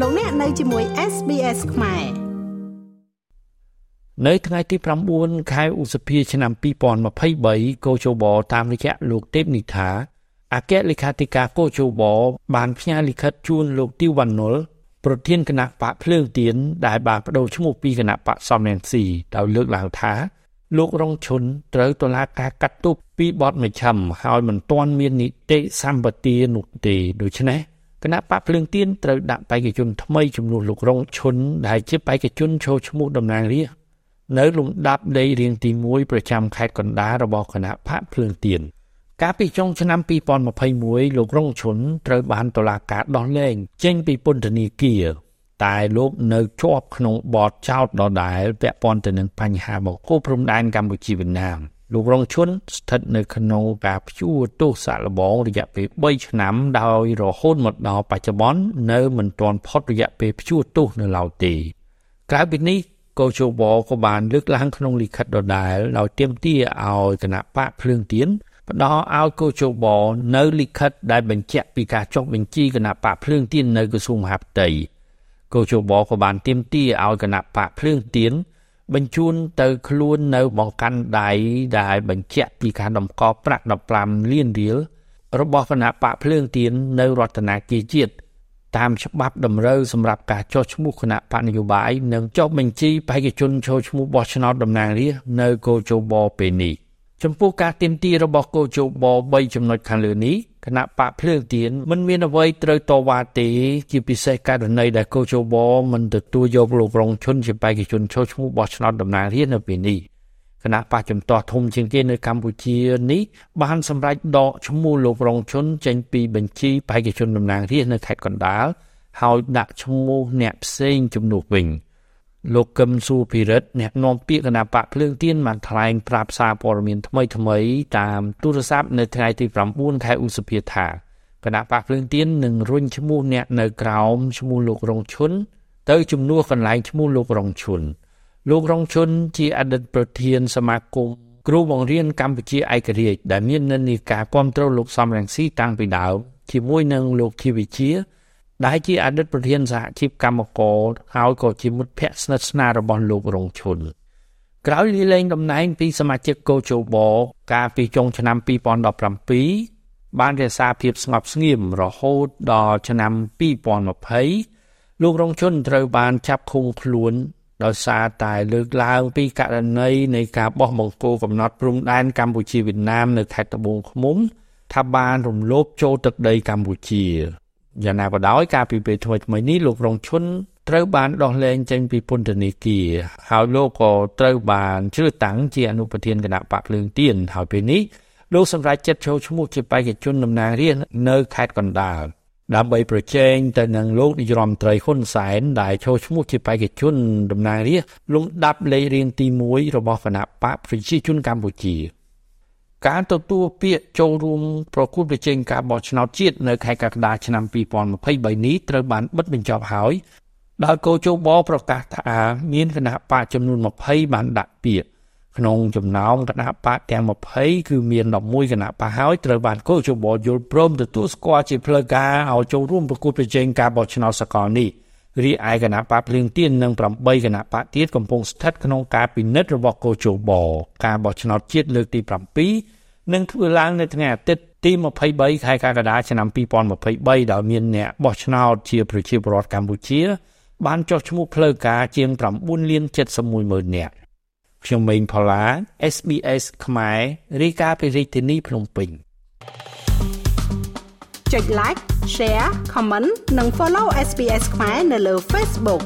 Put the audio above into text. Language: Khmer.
លោកអ្នកនៅជាមួយ SBS ខ្មែរនៅថ្ងៃទី9ខែឧសភាឆ្នាំ2023កោជបតាមរយៈលោកទេពនិថាអគ្គលេខាធិការកោជបបានផ្ញើលិខិតជូនលោកទីវ៉ាន់នុលប្រធានគណៈបកភ្លើងទៀនដែលបានបដូរឈ្មោះពីគណៈបកសំរងស៊ីដោយលើកឡើងថា លោករងឈុនត្រូវតុលាការកាត់ទោសពីបទមជ្ឈមហើយមិនទាន់មាននីតិសម្បទានោះទេដូច្នេះ គណៈបកភ្លើងទៀនត្រូវដាក់បេក្ខជនថ្មីជំនួសលោករងឈុនដែលជាបេក្ខជនចូលឈ្មោះតំណាងរាស្ត្រនៅលំដាប់ដីរៀងទី1ប្រចាំខេត្តកណ្ដាលរបស់គណៈបកភ្លើងទៀនកាលពីចុងឆ្នាំ2021លោករងឈុនត្រូវបានតុលាការដោះលែងចេញពីពន្ធនាគារតែលោកនៅជាប់ក្នុងបទចោទដដែលពាក់ព័ន្ធទៅនឹងបញ្ហាបកគោព្រំដែនកម្ពុជាវៀតណាម លោករងឈុនស្ថិតនៅក្នុងការព្យួរទោសសាកល្បងរយៈពេល3ឆ្នាំដោយរហូតមកដល់បច្ចុប្បន្ននៅមិនទាន់ផុតរយៈពេលព្យួរទោសនៅឡើយទេក្រៅពីនេះកោជបក៏បានលើកឡើងក្នុងលិខិតដដែលដោយទាមទារឲ្យគណៈបកភ្លើងទៀនផ្ដល់ឲ្យកោជបនៅលិខិតដែលបញ្ជាក់ពីការចុះបញ្ជីគណៈបកភ្លើងទៀននៅក្រសួងមហាផ្ទៃកោជបក៏បានទាមទារឲ្យគណៈបកភ្លើងទៀន បញ្ជូនទៅខ្លួននៅបង្កាន់ដៃដែលបញ្ជាក់ពីការដំកល់ប្រាក់15លានរៀលរបស់គណៈបកភ្លើងទៀននៅរដ្ឋាភិបាលជាតិតាមច្បាប់តម្រូវសម្រាប់ការចុះឈ្មោះគណៈបកនយោបាយនិងចុះបញ្ជីបេក្ខជនចូលឈ្មោះបោះឆ្នោតតំណាងរាស្ត្រនៅកោជបពេលនេះ ចំពោះការទៀមទីរបស់កោជប3ចំណុចខាងលើនេះគណៈបកភ្លើងទៀនមិនមានអ្វីត្រូវតវ៉ាទេជាពិសេសករណីដែលកោជបមិនទទួលយកលោករងឈុនជាបេក្ខជនចូលឈ្មោះបោះឆ្នោតតំណាងរាស្ត្រនៅពេលនេះគណៈបកចំទាស់ធំជាងគេនៅកម្ពុជានេះបានសម្រេចដកឈ្មោះលោករងឈុនចេញពីបញ្ជីបេក្ខជនតំណាងរាស្ត្រនៅខេត្តកណ្ដាលហើយដាក់ឈ្មោះអ្នកផ្សេងជំនួសវិញ លោកកឹមសុភិរិទ្ធអ្នកនាំពាក្យគណៈបកភ្លើងទៀនបានថ្លែងប្រាប់សារព័ត៌មានថ្មីថ្មីតាមទូរស័ព្ទនៅថ្ងៃទី9ខែឧសភាថាគណៈបកភ្លើងទៀននឹងរុញឈ្មោះអ្នកនៅក្រោមឈ្មោះលោករងឈុនទៅជំនួសកន្លែងឈ្មោះលោករងឈុនលោករងឈុនជាអតីតប្រធានសមាគមគ្រូបង្រៀនកម្ពុជាឯករាជ្យដែលមាននិន្នាការគ្រប់គ្រងលោកសំរងស៊ីតាំងពីដើមជាមួយនឹងលោកធីវិជា ដែលជាអតីតប្រធានសហជីពកម្មករហើយក៏ជាមិត្តភ័ក្តិស្និទ្ធស្នាលរបស់លោករងឈុនក្រោយលាលែងតំណែងពីសមាជិកកោជបកាលពីចុងឆ្នាំ2017បានរក្សាភាពស្ងប់ស្ងៀមរហូតដល់ឆ្នាំ2020លោករងជនត្រូវបានចាប់ឃុំខ្លួនដោយសារតែលើកឡើងពីករណីនៃការបោះបង្គោលកំណត់ព្រំដែនកម្ពុជាវៀតណាមនៅខេត្តត្បូងឃ្មុំថាបានរំលោភចូលទឹកដីកម្ពុជា យ៉ាងណាក៏ដោយការពីពេលថ្មីថ្មីនេះលោករងឈុនត្រូវបានដោះលែងចេញពីពន្ធនាគារហើយលោកក៏ត្រូវបានជ្រើសតាំងជាអនុប្រធានគណៈបកភ្លើងទៀនហើយពេលនេះលោកសម្រេចចិត្តចូលឈ្មោះជាបេក្ខជនតំណាងរាស្ត្រនៅខេត្តកណ្ដាលដើម្បីប្រជែងទៅនឹងលោកនាយរដ្ឋមន្ត្រីហ៊ុនសែនដែលចូលឈ្មោះជាបេក្ខជនតំណាងរាស្ត្រលំដាប់លេខរៀងទី1របស់គណៈបកប្រជាជនកម្ពុជា ការទទួលពាក្យចូលរួមប្រគល់ប្រជែងការបោះឆ្នោតជាតិនៅខែកក្កដាឆ្នាំ2023នេះត្រូវបានបិទបញ្ចប់ហើយដោយកោជបប្រកាសថាមានគណៈបកចំនួន20បានដាក់ពាក្យក្នុងចំណោមគណៈបកទាំង20គឺមាន11គណៈបកហើយត្រូវបានកោជបយល់ព្រមទទួលស្គាល់ជាផ្លូវការឲ្យចូលរួមប្រគល់ប្រជែងការបោះឆ្នោតសកលនេះ រីឯគណៈបកភ្លៀងទៀននិង8គណៈបកទៀតកំពុងស្ថិតក្នុងការពិនិត្យរបស់កោជបការបោះឆ្នោតជាតិលើកទី7នឹងធ្វើឡើងនៅថ្ងៃអាទិត្យទី23ខែកក្កដាឆ្នាំ2023ដោយមានអ្នកបោះឆ្នោតជាប្រជាពលរដ្ឋកម្ពុជា បានចុះឈ្មោះផ្លូវការជាង9លាន71ម៉ឺននាក់ខ្ញុំម៉េងផល្លា SBS ខ្មែររាយការណ៍ពីរាជធានីភ្នំពេញចុច like share comment និង follow SBS ខ្មែរនៅលើ Facebook